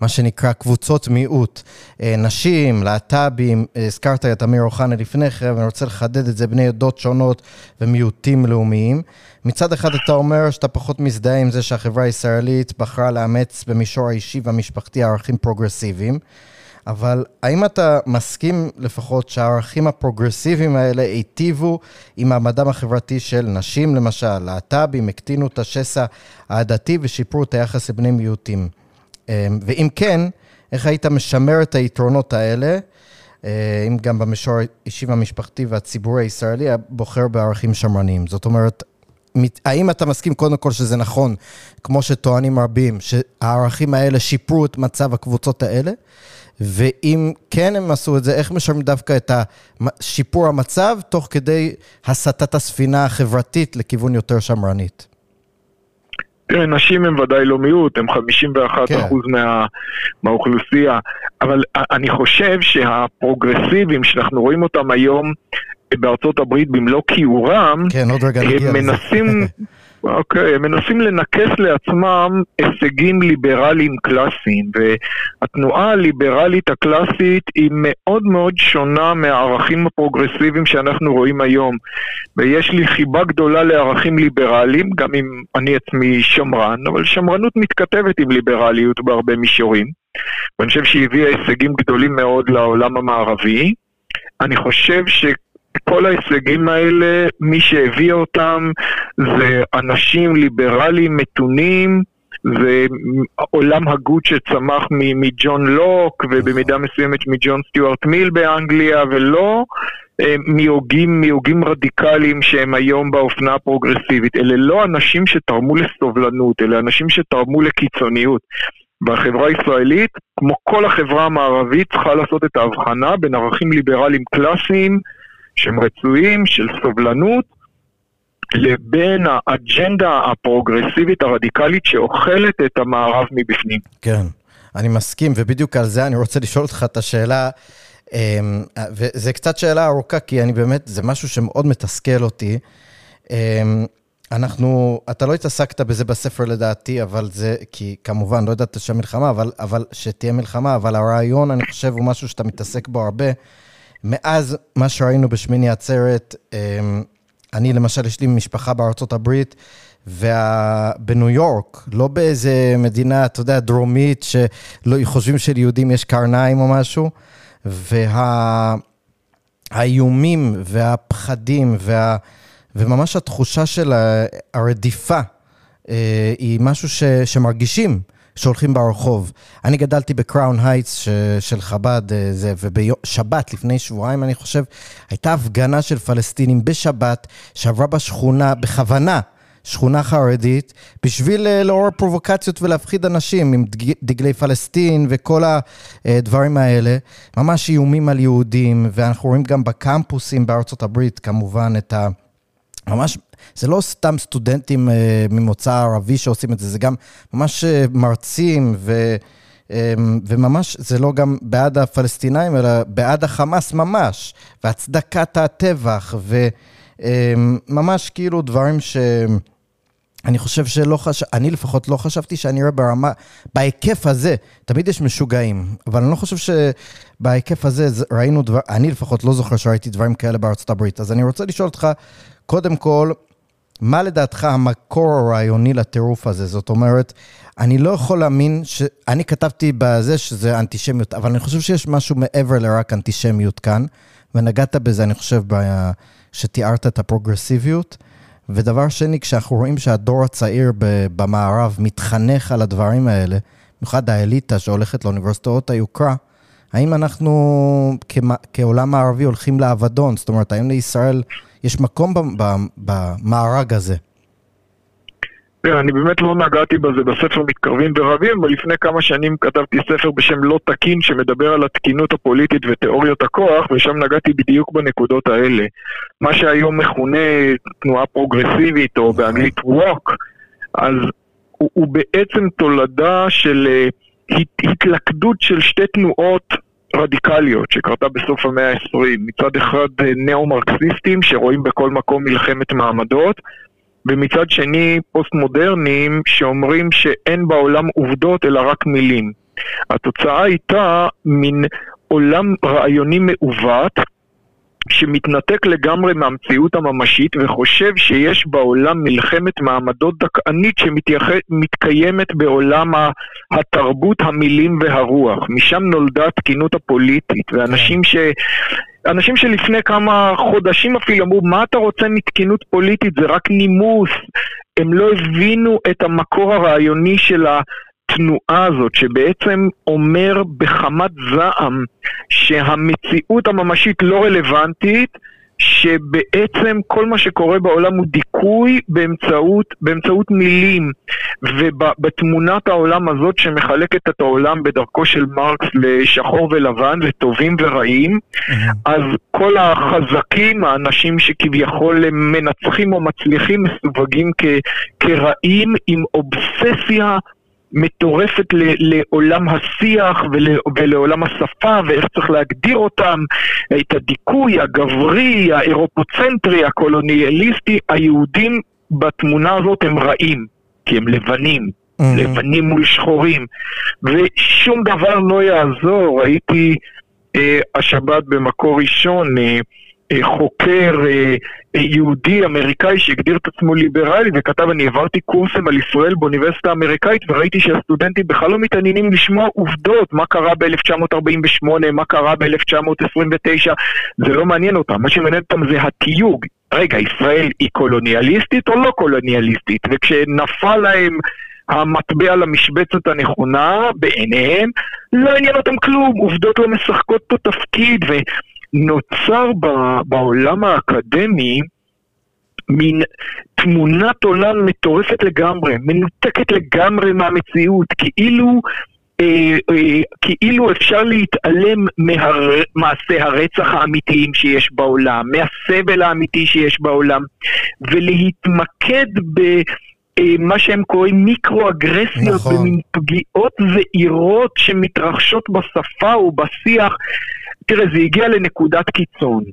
למה שנקרא קבוצות מיעוט? נשים, להט"בים, הזכרת את אמיר אוחנה לפני כן, ואני רוצה לחדד את זה, בני עדות שונות ומיעוטים לאומיים. מצד אחד אתה אומר שאתה פחות מזדהה עם זה שהחברה הישראלית בחרה לאמץ במישור האישי והמשפחתי ערכים פרוגרסיביים. אבל האם אתה מסכים לפחות שהערכים הפרוגרסיביים האלה היטיבו עם מעמדם החברתי של נשים, למשל, להט"בים, הקטינו את השסע העדתי ושיפרו את היחס לבני מיעוטים? אמ, ואם כן, איך היית משמר את היתרונות האלה, אה, אם גם במישור האישי והמשפחתי והציבורי הישראלי בוחר בערכים שמרניים? זאת אומרת, האם אתה מסכים קודם כל שזה נכון, כמו שטוענים רבים, שהערכים האלה שיפרו את מצב הקבוצות האלה? ואם כן הם עשו את זה, איך משלמים דווקא את שיפור המצב, תוך כדי הסטת הספינה החברתית לכיוון יותר שמרנית? תראה, נשים הם ודאי לא מיעוט, הם 51% כן. מה, מהאוכלוסייה, אבל אני חושב שהפרוגרסיבים שאנחנו רואים אותם היום בארצות הברית במלוא כיעורם, כן, הם מנסים... אוקיי, הם מנסים לנכס לעצמם הישגים ליברליים קלאסיים, והתנועה הליברלית הקלאסית היא מאוד מאוד שונה מהערכים הפרוגרסיביים שאנחנו רואים היום. ויש לי חיבה גדולה לערכים ליברליים, גם אם אני עצמי שמרן, אבל שמרנות מתכתבת עם ליברליות בהרבה מישורים. ואני חושב שהיא הביאה הישגים גדולים מאוד לעולם המערבי. אני חושב ש... כל ההישגים האלה, מי שהביא אותם זה אנשים ליברליים מתונים, זה עולם הגות שצמח מג'ון לוק ובמידה מסוימת מג'ון סטיוארט מיל באנגליה ולא אה, מהוגים, מהוגים רדיקליים שהם היום באופנה הפרוגרסיבית. אלה לא אנשים שתרמו לסובלנות, אלה אנשים שתרמו לקיצוניות. והחברה הישראלית, כמו כל החברה המערבית, צריכה לעשות את ההבחנה בין ערכים ליברליים קלאסיים שהם רצויים, של סובלנות, לבין האג'נדה הפרוגרסיבית הרדיקלית שאוכלת את המערב מבפנים. כן, אני מסכים, ובדיוק על זה אני רוצה לשאול אותך את השאלה, אמ, וזו קצת שאלה ארוכה, כי אני באמת, זה משהו שמאוד מתסכל אותי. אמ, אנחנו, אתה לא התעסקת בזה בספר לדעתי, אבל זה, כי כמובן, לא ידעת שהמלחמה, אבל, אבל שתהיה מלחמה, אבל הרעיון, אני חושב, הוא משהו שאתה מתעסק בו הרבה. מאז מה שראינו בשמיני עצרת, אמ, אני למשל, יש לי משפחה בארצות הברית, ובניו יורק, לא באיזה מדינה, אתה יודע, דרומית, שחושבים שליהודים יש קרניים או משהו, והאיומים וה... והפחדים וה... וממש התחושה של הרדיפה אה, היא משהו ש... שמרגישים. שהולכים ברחוב. אני גדלתי בקראון הייטס של חב"ד, אה, זה, ובשבת, לפני שבועיים, אני חושב, הייתה הפגנה של פלסטינים בשבת, שעברה בשכונה, בכוונה, שכונה חרדית, בשביל אה, לעורר פרובוקציות ולהפחיד אנשים עם דגלי פלסטין וכל הדברים האלה. ממש איומים על יהודים, ואנחנו רואים גם בקמפוסים בארצות הברית, כמובן, את ה... ממש, זה לא סתם סטודנטים אה, ממוצא ערבי שעושים את זה, זה גם ממש אה, מרצים ו... אה, וממש, זה לא גם בעד הפלסטינאים, אלא בעד החמאס ממש, והצדקת הטבח, וממש כאילו דברים ש... אני חושב שלא חשב, אני לפחות לא חשבתי שאני אראה ברמה, בהיקף הזה, תמיד יש משוגעים, אבל אני לא חושב שבהיקף הזה ראינו דבר, אני לפחות לא זוכר שראיתי דברים כאלה בארצות הברית. אז אני רוצה לשאול אותך, קודם כל, מה לדעתך המקור הרעיוני לטירוף הזה? זאת אומרת, אני לא יכול להאמין ש... אני כתבתי בזה שזה אנטישמיות, אבל אני חושב שיש משהו מעבר לרק אנטישמיות כאן, ונגעת בזה, אני חושב, ב... שתיארת את הפרוגרסיביות. ודבר שני, כשאנחנו רואים שהדור הצעיר במערב מתחנך על הדברים האלה, במיוחד האליטה שהולכת לאוניברסיטאות היוקרה, האם אנחנו כעולם מערבי הולכים לאבדון? זאת אומרת, האם לישראל יש מקום במארג הזה? אני באמת לא נגעתי בזה בספר מתקרבים ורבים, אבל לפני כמה שנים כתבתי ספר בשם לא תקין, שמדבר על התקינות הפוליטית ותיאוריות הכוח, ושם נגעתי בדיוק בנקודות האלה. מה שהיום מכונה תנועה פרוגרסיבית, או באנגלית ווק, אז הוא, הוא בעצם תולדה של uh, התלכדות של שתי תנועות רדיקליות שקרתה בסוף המאה ה-20. מצד אחד אה, נאו-מרקסיסטים שרואים בכל מקום מלחמת מעמדות, ומצד שני פוסט-מודרניים שאומרים שאין בעולם עובדות אלא רק מילים. התוצאה הייתה מין עולם רעיוני מעוות שמתנתק לגמרי מהמציאות הממשית וחושב שיש בעולם מלחמת מעמדות דכאנית שמתקיימת בעולם התרבות, המילים והרוח. משם נולדה התקינות הפוליטית, ואנשים ש... אנשים שלפני כמה חודשים אפילו אמרו, מה אתה רוצה מתקינות פוליטית? זה רק נימוס. הם לא הבינו את המקור הרעיוני של התנועה הזאת, שבעצם אומר בחמת זעם שהמציאות הממשית לא רלוונטית, שבעצם כל מה שקורה בעולם הוא דיכוי באמצעות, באמצעות מילים. ובתמונת העולם הזאת שמחלקת את העולם בדרכו של מרקס לשחור ולבן, לטובים ורעים, אז כל החזקים, האנשים שכביכול מנצחים או מצליחים, מסווגים כ, כרעים עם אובססיה מטורפת לעולם השיח ולעולם השפה ואיך צריך להגדיר אותם, את הדיכוי הגברי, האירופוצנטרי, הקולוניאליסטי, היהודים בתמונה הזאת הם רעים, כי הם לבנים, mm-hmm. לבנים מול שחורים, ושום דבר לא יעזור, הייתי אה, השבת במקור ראשון, אה, אה, חוקר אה, אה, יהודי אמריקאי שהגדיר את עצמו ליברלי וכתב אני העברתי קורסים על ישראל באוניברסיטה האמריקאית וראיתי שהסטודנטים בכלל לא מתעניינים לשמוע עובדות מה קרה ב-1948, מה קרה ב-1929 זה לא מעניין אותם, מה שמעניין אותם זה התיוג. רגע, ישראל היא קולוניאליסטית או לא קולוניאליסטית? וכשנפל להם המטבע למשבצת הנכונה בעיניהם, לא עניין אותם כלום, עובדות לא משחקות פה תפקיד ו... נוצר בעולם האקדמי מין תמונת עולם מטורפת לגמרי, מנותקת לגמרי מהמציאות, כאילו, אה, אה, כאילו אפשר להתעלם ממעשי הרצח האמיתיים שיש בעולם, מהסבל האמיתי שיש בעולם, ולהתמקד ב... אה, מה שהם קוראים מיקרו-אגרסיות, נכון. במין פגיעות זעירות שמתרחשות בשפה ובשיח. תראה, זה הגיע לנקודת קיצון.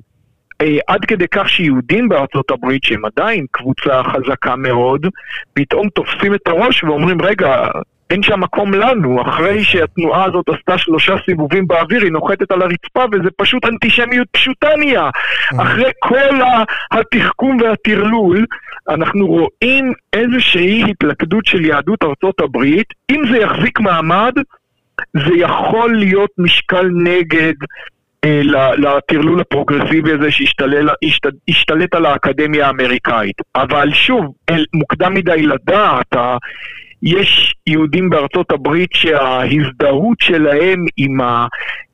אה, עד כדי כך שיהודים בארצות הברית, שהם עדיין קבוצה חזקה מאוד, פתאום תופסים את הראש ואומרים, רגע, אין שם מקום לנו, אחרי שהתנועה הזאת עשתה שלושה סיבובים באוויר, היא נוחתת על הרצפה וזה פשוט אנטישמיות פשוטה נהיה. Mm. אחרי כל התחכום והטרלול, אנחנו רואים איזושהי התלכדות של יהדות ארצות הברית, אם זה יחזיק מעמד, זה יכול להיות משקל נגד לטרלול הפרוגרסיבי הזה שהשתלט על האקדמיה האמריקאית. אבל שוב, מוקדם מדי לדעת, יש יהודים בארצות הברית שההזדהות שלהם עם, ה,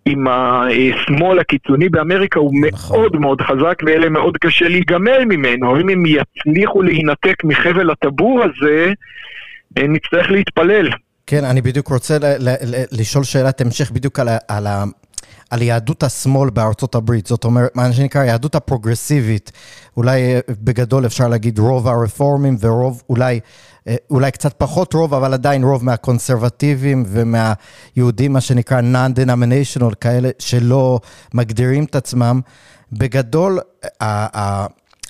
עם השמאל הקיצוני באמריקה הוא נכון. מאוד מאוד חזק ואלה מאוד קשה להיגמל ממנו. אם הם יצליחו להינתק מחבל הטבור הזה, אה, נצטרך להתפלל. כן, אני בדיוק רוצה לשאול שאלת המשך בדיוק על, על, על יהדות השמאל בארצות הברית, זאת אומרת, מה שנקרא יהדות הפרוגרסיבית, אולי אה, בגדול אפשר להגיד רוב הרפורמים ורוב, אולי, אה, אולי קצת פחות רוב, אבל עדיין רוב מהקונסרבטיבים ומהיהודים, מה שנקרא non-denominational, כאלה שלא מגדירים את עצמם. בגדול,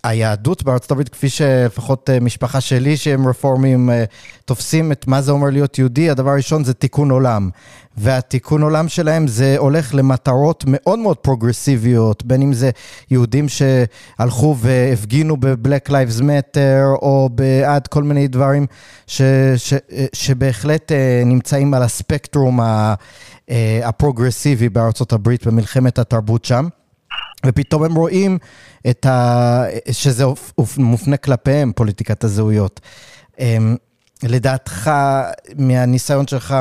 היהדות בארצות הברית, כפי שלפחות אה, משפחה שלי שהם רפורמים אה, תופסים את מה זה אומר להיות יהודי, הדבר הראשון זה תיקון עולם. והתיקון עולם שלהם זה הולך למטרות מאוד מאוד פרוגרסיביות, בין אם זה יהודים שהלכו והפגינו ב-Black Lives Matter, או בעד כל מיני דברים ש, ש, אה, שבהחלט נמצאים על הספקטרום הפרוגרסיבי בארצות הברית במלחמת התרבות שם. ופתאום הם רואים את ה... שזה מופנה כלפיהם, פוליטיקת הזהויות. אמ, לדעתך, מהניסיון שלך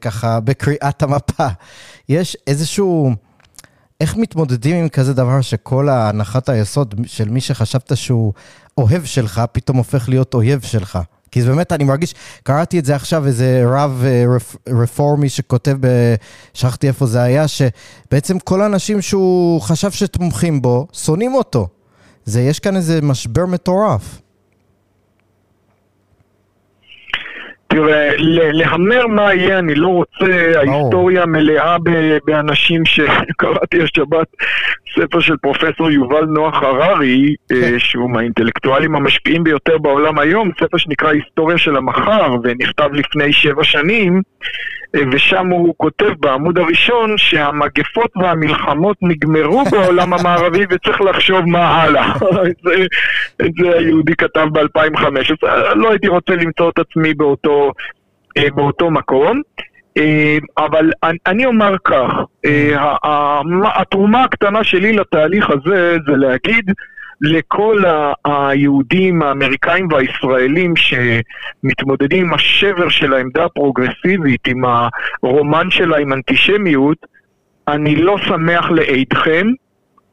ככה בקריאת המפה, יש איזשהו... איך מתמודדים עם כזה דבר שכל הנחת היסוד של מי שחשבת שהוא אוהב שלך, פתאום הופך להיות אויב שלך? כי זה באמת, אני מרגיש, קראתי את זה עכשיו, איזה רב אה, רפורמי שכותב, שכחתי איפה זה היה, שבעצם כל האנשים שהוא חשב שתומכים בו, שונאים אותו. זה, יש כאן איזה משבר מטורף. תראה, להמר מה יהיה, אני לא רוצה, ההיסטוריה מלאה באנשים שקראתי השבת ספר של פרופסור יובל נוח הררי, אה, כן. שהוא מהאינטלקטואלים המשפיעים ביותר בעולם היום, ספר שנקרא היסטוריה של המחר, ונכתב לפני שבע שנים. ושם הוא כותב בעמוד הראשון שהמגפות והמלחמות נגמרו בעולם המערבי וצריך לחשוב מה הלאה. את זה היהודי כתב ב-2015. לא הייתי רוצה למצוא את עצמי באותו, אה, באותו מקום. אה, אבל אני אומר כך, אה, התרומה הקטנה שלי לתהליך הזה זה להגיד לכל היהודים האמריקאים והישראלים שמתמודדים עם השבר של העמדה הפרוגרסיבית, עם הרומן שלה עם אנטישמיות, אני לא שמח לעידכם,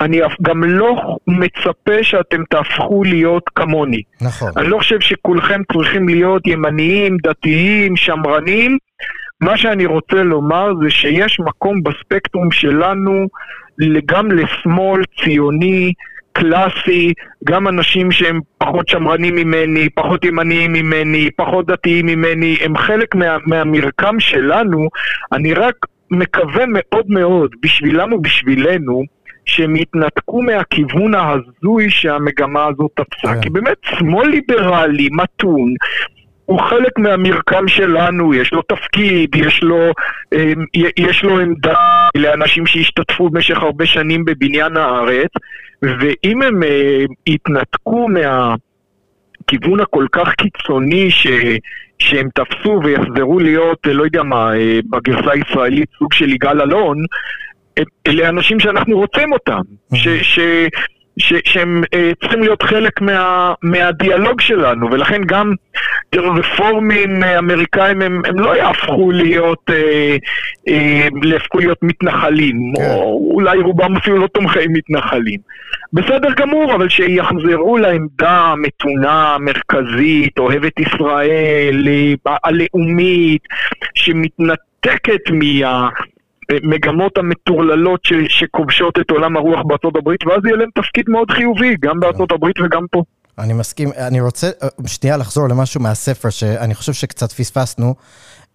אני גם לא מצפה שאתם תהפכו להיות כמוני. נכון. אני לא חושב שכולכם צריכים להיות ימניים, דתיים, שמרנים. מה שאני רוצה לומר זה שיש מקום בספקטרום שלנו גם לשמאל ציוני, קלאסי, גם אנשים שהם פחות שמרנים ממני, פחות ימניים ממני, פחות דתיים ממני, הם חלק מה, מהמרקם שלנו. אני רק מקווה מאוד מאוד, בשבילם ובשבילנו, שהם יתנתקו מהכיוון ההזוי שהמגמה הזאת תפסה. כן. כי באמת, שמאל ליברלי, מתון, הוא חלק מהמרקם שלנו, יש לו תפקיד, יש לו, אמ, יש לו עמדה לאנשים שהשתתפו במשך הרבה שנים בבניין הארץ, ואם הם אה, יתנתקו מהכיוון הכל כך קיצוני ש... שהם תפסו ויחזרו להיות, לא יודע מה, אה, בגרסה הישראלית סוג של יגאל אלון, אלה אנשים שאנחנו רוצים אותם, ש, ש, ש, שהם אה, צריכים להיות חלק מה, מהדיאלוג שלנו, ולכן גם רפורמים אה, אמריקאים הם, הם לא יהפכו להיות, אה, אה, להיות מתנחלים, כן. או אולי רובם אפילו לא תומכי מתנחלים. בסדר גמור, אבל שיחזרו לעמדה המתונה, המרכזית, אוהבת ישראל, אה, הלאומית, שמתנתקת מה... המגמות המטורללות ש, שכובשות את עולם הרוח בארצות הברית, ואז יהיה להם תפקיד מאוד חיובי, גם בארצות הברית וגם פה. אני מסכים, אני רוצה שנייה לחזור למשהו מהספר שאני חושב שקצת פספסנו,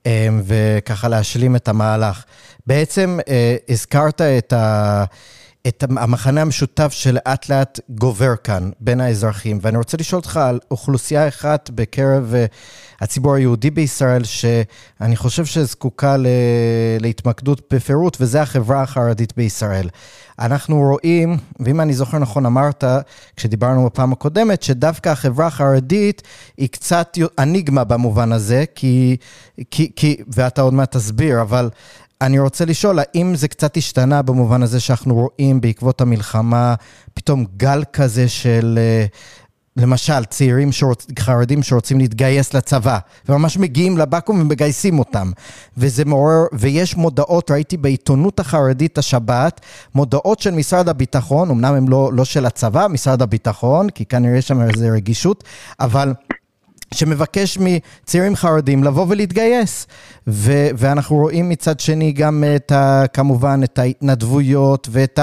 אה, וככה להשלים את המהלך. בעצם אה, הזכרת את ה... את המחנה המשותף שלאט לאט גובר כאן בין האזרחים. ואני רוצה לשאול אותך על אוכלוסייה אחת בקרב uh, הציבור היהודי בישראל, שאני חושב שזקוקה. להתמקדות בפירוט, וזה החברה החרדית בישראל. אנחנו רואים, ואם אני זוכר נכון, אמרת, כשדיברנו בפעם הקודמת, שדווקא החברה החרדית היא קצת אניגמה במובן הזה, כי, כי, כי ואתה עוד מעט תסביר, אבל אני רוצה לשאול, האם זה קצת השתנה במובן הזה שאנחנו רואים בעקבות המלחמה פתאום גל כזה של, אה, למשל, צעירים שרוצ... חרדים שרוצים להתגייס לצבא, וממש מגיעים לבקו"ם ומגייסים אותם. וזה מעורר, ויש מודעות, ראיתי בעיתונות החרדית השבת, מודעות של משרד הביטחון, אמנם הן לא, לא של הצבא, משרד הביטחון, כי כנראה יש שם איזו רגישות, אבל שמבקש מצעירים חרדים לבוא ולהתגייס. ו- ואנחנו רואים מצד שני גם את ה... כמובן את ההתנדבויות ואת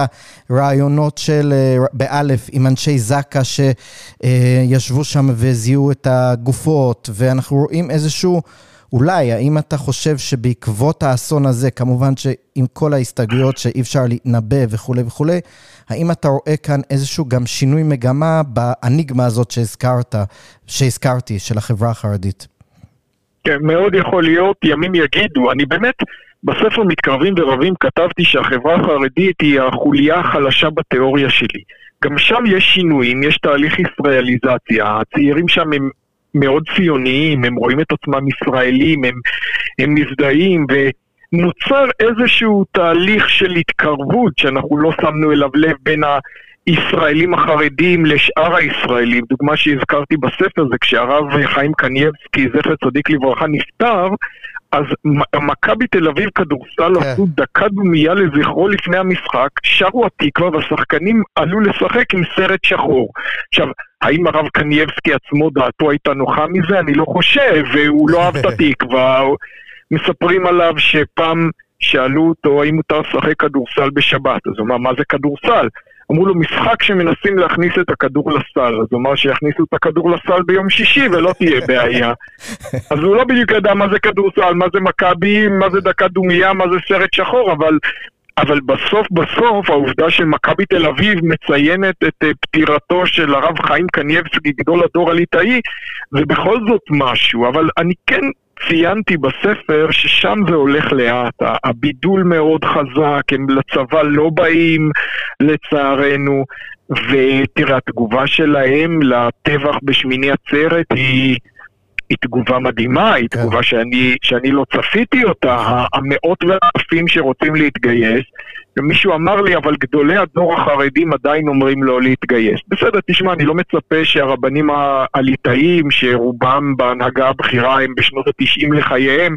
הרעיונות של, אה, באלף, עם אנשי זק"א שישבו שם וזיהו את הגופות, ואנחנו רואים איזשהו... אולי, האם אתה חושב שבעקבות האסון הזה, כמובן שעם כל ההסתייגויות שאי אפשר להתנבא וכולי וכולי, האם אתה רואה כאן איזשהו גם שינוי מגמה באניגמה הזאת שהזכרת, שהזכרתי, של החברה החרדית? כן, מאוד יכול להיות, ימים יגידו. אני באמת, בספר מתקרבים ורבים כתבתי שהחברה החרדית היא החוליה החלשה בתיאוריה שלי. גם שם יש שינויים, יש תהליך ישראליזציה, הצעירים שם הם מאוד ציוניים, הם רואים את עצמם ישראלים, הם, הם מזדהים, ונוצר איזשהו תהליך של התקרבות שאנחנו לא שמנו אליו לב בין הישראלים החרדים לשאר הישראלים. דוגמה שהזכרתי בספר זה כשהרב חיים קנייבסקי, זכר צדיק לברכה, נפטר, אז מכבי תל אביב כדורסל כן. עשו דקה דומייה לזכרו לפני המשחק, שרו התקווה והשחקנים עלו לשחק עם סרט שחור. עכשיו, האם הרב קנייבסקי עצמו דעתו הייתה נוחה מזה? אני לא חושב, והוא לא אהב את התקווה. מספרים עליו שפעם שאלו אותו האם מותר לשחק כדורסל בשבת, אז הוא אמר, מה זה כדורסל? אמרו לו, משחק שמנסים להכניס את הכדור לסל, אז הוא אמר שיכניסו את הכדור לסל ביום שישי ולא תהיה בעיה. אז הוא לא בדיוק ידע מה זה כדורסל, מה זה מכבי, מה זה דקה דומייה, מה זה סרט שחור, אבל... אבל בסוף בסוף העובדה שמכבי תל אביב מציינת את אה, פטירתו של הרב חיים קניבסקי, גדול הדור הליטאי, זה בכל זאת משהו, אבל אני כן ציינתי בספר ששם זה הולך לאט, הבידול מאוד חזק, הם לצבא לא באים לצערנו, ותראה, התגובה שלהם לטבח בשמיני עצרת היא... היא תגובה מדהימה, היא כן. תגובה שאני, שאני לא צפיתי אותה, המאות ואלפים שרוצים להתגייש, ומישהו אמר לי, אבל גדולי הדור החרדים עדיין אומרים לא להתגייס. בסדר, תשמע, אני לא מצפה שהרבנים הליטאים, שרובם בהנהגה הבכירה הם בשנות התשעים לחייהם,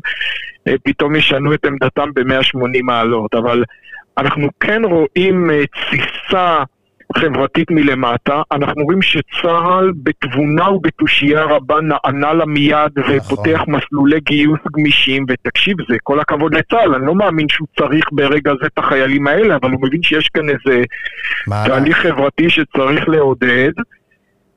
אה, פתאום ישנו את עמדתם ב-180 מעלות, אבל אנחנו כן רואים אה, תסיסה חברתית מלמטה, אנחנו רואים שצה"ל בתבונה ובתושייה רבה נענה לה מיד נכון. ופותח מסלולי גיוס גמישים, ותקשיב, זה כל הכבוד לצה"ל, אני לא מאמין שהוא צריך ברגע זה את החיילים האלה, אבל הוא מבין שיש כאן איזה תהליך חברתי שצריך לעודד.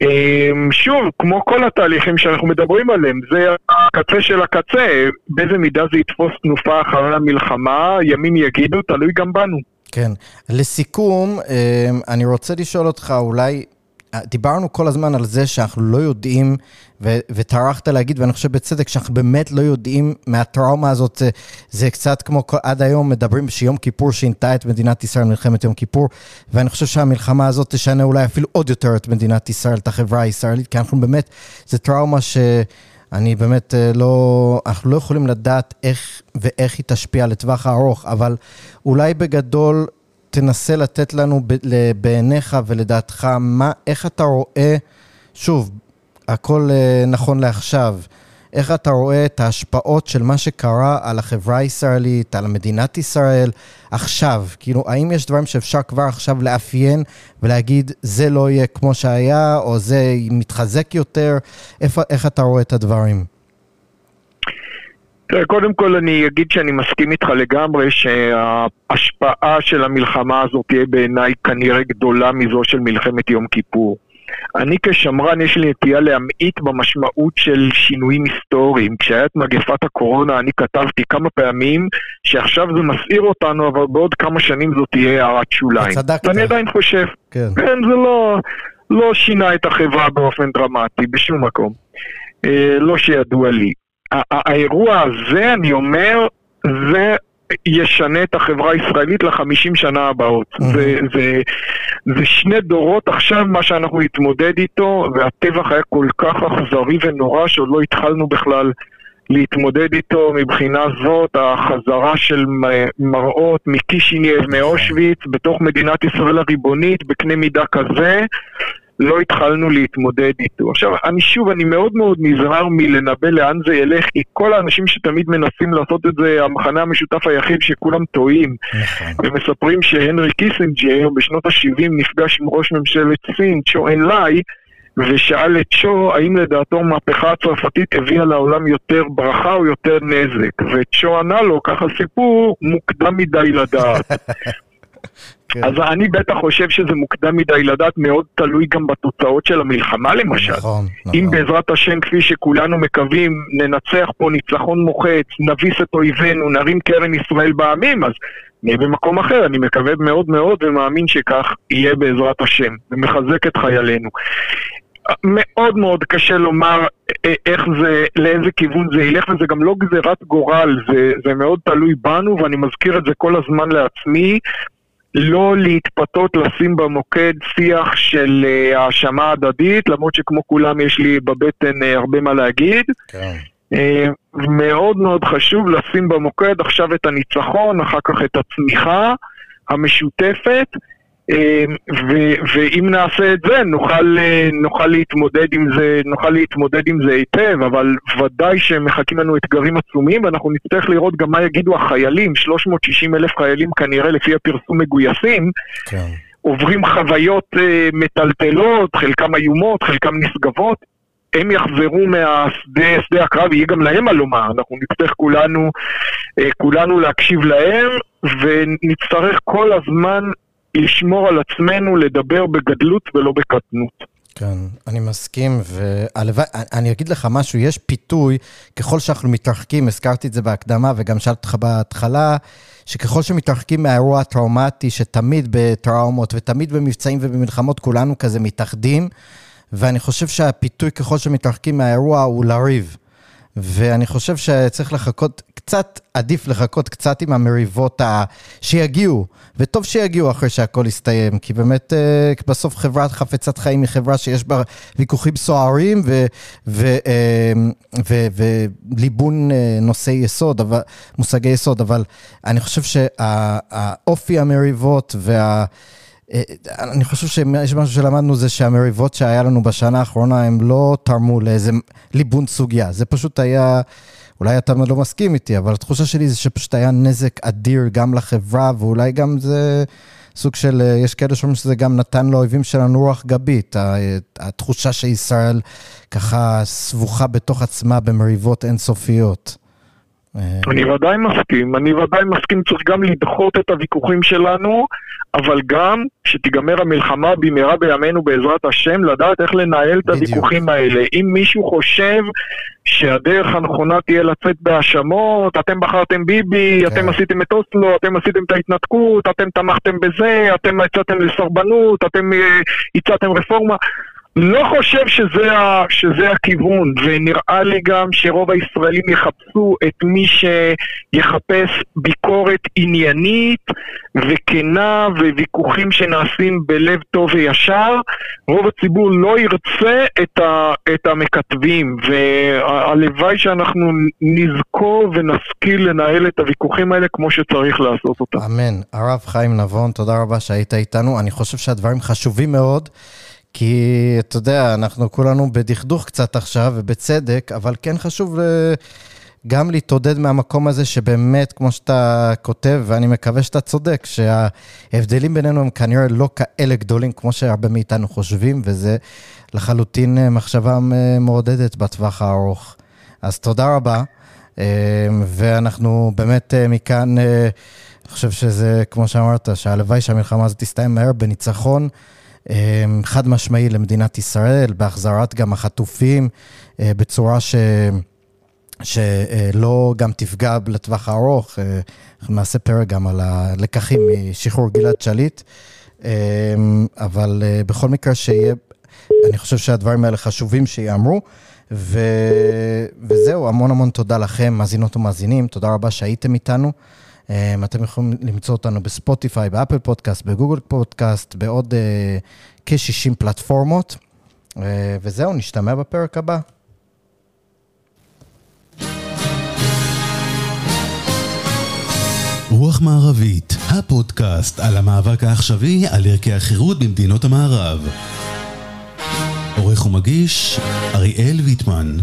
אמ, שוב, כמו כל התהליכים שאנחנו מדברים עליהם, זה הקצה של הקצה, באיזה מידה זה יתפוס תנופה אחרי המלחמה, ימים יגידו, תלוי גם בנו. כן. לסיכום, אמ, אני רוצה לשאול אותך, אולי, אה, דיברנו כל הזמן על זה שאנחנו לא יודעים, וטרחת להגיד, ואני חושב בצדק, שאנחנו באמת לא יודעים מהטראומה הזאת, זה, זה קצת כמו עד היום מדברים שיום כיפור שינתה את מדינת ישראל, מלחמת יום כיפור, ואני חושב שהמלחמה הזאת תשנה אולי אפילו עוד יותר את מדינת ישראל, את החברה הישראלית, כי אנחנו באמת, זה טראומה ש... אני באמת אה, לא, אנחנו לא יכולים לדעת איך ואיך היא תשפיע לטווח הארוך, אבל אולי בגדול תנסה לתת לנו בעיניך ולדעתך, מה, איך אתה רואה, שוב, הכל אה, נכון לעכשיו, איך אתה רואה את ההשפעות של מה שקרה על החברה הישראלית, על מדינת ישראל עכשיו? כאילו, האם יש דברים שאפשר כבר עכשיו לאפיין ולהגיד, זה לא יהיה כמו שהיה, או זה מתחזק יותר? איך, איך אתה רואה את הדברים? קודם כל אני אגיד שאני מסכים איתך לגמרי שההשפעה של המלחמה הזאת תהיה בעיניי כנראה גדולה מזו של מלחמת יום כיפור. אני כשמרן יש לי נטייה להמעיט במשמעות של שינויים היסטוריים. כשהיה את מגפת הקורונה אני כתבתי כמה פעמים שעכשיו זה מסעיר אותנו, אבל בעוד כמה שנים זאת תהיה הערת שוליים. צדקת. ואני עדיין חושב. כן. כן, זה לא, לא שינה את החברה באופן דרמטי, בשום מקום. אה, לא שידוע לי. האירוע הזה, אני אומר, זה ישנה את החברה הישראלית לחמישים שנה הבאות. Mm-hmm. זה, זה, זה שני דורות עכשיו מה שאנחנו נתמודד איתו, והטבח היה כל כך אכזרי ונורא שעוד לא התחלנו בכלל להתמודד איתו מבחינה זאת, החזרה של מראות מקישינייב, מאושוויץ, בתוך מדינת ישראל הריבונית, בקנה מידה כזה. לא התחלנו להתמודד איתו. עכשיו, אני שוב, אני מאוד מאוד נזהר מלנבא לאן זה ילך, כי כל האנשים שתמיד מנסים לעשות את זה, המחנה המשותף היחיד שכולם טועים. נכון. ומספרים שהנרי קיסינג'ר בשנות ה-70 נפגש עם ראש ממשלת סין, צ'ו אין לאי, ושאל את צ'ו האם לדעתו המהפכה הצרפתית הביאה לעולם יותר ברכה או יותר נזק. וצ'ו ענה לו, ככה סיפור, מוקדם מדי לדעת. כן. אז אני בטח חושב שזה מוקדם מדי לדעת, מאוד תלוי גם בתוצאות של המלחמה למשל. נכון, נכון. אם בעזרת השם, כפי שכולנו מקווים, ננצח פה ניצחון מוחץ, נביס את אויבינו, נרים קרן ישראל בעמים, אז נהיה במקום אחר. אני מקווה מאוד מאוד ומאמין שכך יהיה בעזרת השם, ומחזק את חיילינו. מאוד מאוד קשה לומר אה, איך זה, לאיזה כיוון זה ילך, וזה גם לא גזירת גורל, זה, זה מאוד תלוי בנו, ואני מזכיר את זה כל הזמן לעצמי. לא להתפתות לשים במוקד שיח של אה, האשמה הדדית, למרות שכמו כולם יש לי בבטן אה, הרבה מה להגיד. כן. אה, מאוד מאוד חשוב לשים במוקד עכשיו את הניצחון, אחר כך את הצמיחה המשותפת, ואם נעשה את זה, נוכל, נוכל, להתמודד עם זה, נוכל להתמודד עם זה היטב, אבל ודאי שמחכים לנו אתגרים עצומים, ואנחנו נצטרך לראות גם מה יגידו החיילים, 360 אלף חיילים כנראה לפי הפרסום מגויסים. כן. עוברים חוויות uh, מטלטלות, חלקם איומות, חלקם נשגבות. הם יחזרו מהשדה, שדה הקרב, יהיה גם להם מה לומר, אנחנו נצטרך כולנו, uh, כולנו להקשיב להם, ונצטרך כל הזמן לשמור על עצמנו, לדבר בגדלות ולא בקטנות. כן, אני מסכים, והלוואי, אני אגיד לך משהו, יש פיתוי, ככל שאנחנו מתרחקים, הזכרתי את זה בהקדמה וגם שאלתי אותך בהתחלה, שככל שמתרחקים מהאירוע הטראומטי, שתמיד בטראומות ותמיד במבצעים ובמלחמות כולנו כזה מתאחדים, ואני חושב שהפיתוי ככל שמתרחקים מהאירוע הוא לריב. ואני חושב שצריך לחכות, קצת, עדיף לחכות קצת עם המריבות ה... שיגיעו, וטוב שיגיעו אחרי שהכל יסתיים, כי באמת אה, בסוף חברה חפצת חיים היא חברה שיש בה ויכוחים סוערים וליבון אה, נושאי יסוד, אבל, מושגי יסוד, אבל אני חושב שהאופי המריבות וה... אה, אני חושב שיש משהו שלמדנו זה שהמריבות שהיה לנו בשנה האחרונה הם לא תרמו לאיזה ליבון סוגיה, זה פשוט היה, אולי אתה לא מסכים איתי, אבל התחושה שלי זה שפשוט היה נזק אדיר גם לחברה ואולי גם זה סוג של, אה, יש כאלה שאומרים שזה גם נתן לאויבים שלנו רוח גבית, התחושה שישראל ככה סבוכה בתוך עצמה במריבות אינסופיות. אה, אני ודאי מסכים, אני ודאי מסכים, צריך גם לדחות את הוויכוחים שלנו, אבל גם שתיגמר המלחמה במהרה בימינו בעזרת השם, לדעת איך לנהל את הוויכוחים האלה. אם מישהו חושב שהדרך הנכונה תהיה לצאת בהאשמות, אתם בחרתם ביבי, כן. אתם עשיתם את אוסלו, אתם עשיתם את ההתנתקות, אתם תמכתם בזה, אתם הצעתם לסרבנות, אתם אה, הצעתם רפורמה. לא חושב שזה, ה, שזה הכיוון, ונראה לי גם שרוב הישראלים יחפשו את מי שיחפש ביקורת עניינית וכנה וויכוחים שנעשים בלב טוב וישר. רוב הציבור לא ירצה את, ה, את המכתבים, והלוואי שאנחנו נזכור ונשכיל לנהל את הוויכוחים האלה כמו שצריך לעשות אותם. אמן. הרב חיים נבון, תודה רבה שהיית איתנו. אני חושב שהדברים חשובים מאוד. כי אתה יודע, אנחנו כולנו בדכדוך קצת עכשיו, ובצדק, אבל כן חשוב אה, גם להתעודד מהמקום הזה שבאמת, כמו שאתה כותב, ואני מקווה שאתה צודק, שההבדלים בינינו הם כנראה לא כאלה גדולים כמו שהרבה מאיתנו חושבים, וזה לחלוטין אה, מחשבה אה, מעודדת בטווח הארוך. אז תודה רבה, ואנחנו באמת מכאן, אני חושב שזה, כמו שאמרת, שהלוואי שהמלחמה הזאת תסתיים מהר בניצחון. אמ, חד משמעי למדינת ישראל, בהחזרת גם החטופים אה, בצורה ש... שלא גם תפגע לטווח הארוך. אה, אנחנו נעשה פרק גם על הלקחים משחרור גלעד שליט. אמ, אבל אה, בכל מקרה שיהיה, אני חושב שהדברים האלה חשובים שייאמרו. ו... וזהו, המון המון תודה לכם, מאזינות ומאזינים, תודה רבה שהייתם איתנו. אמ, אתם יכולים למצוא אותנו בספוטיפיי, באפל פודקאסט, בגוגל פודקאסט, בעוד uh, כ-60 פלטפורמות. Uh, וזהו, נשתמע בפרק הבא. רוח מערבית, הפודקאסט על המאבק העכשווי על ערכי החירות במדינות המערב. עורך ומגיש, אריאל ויטמן.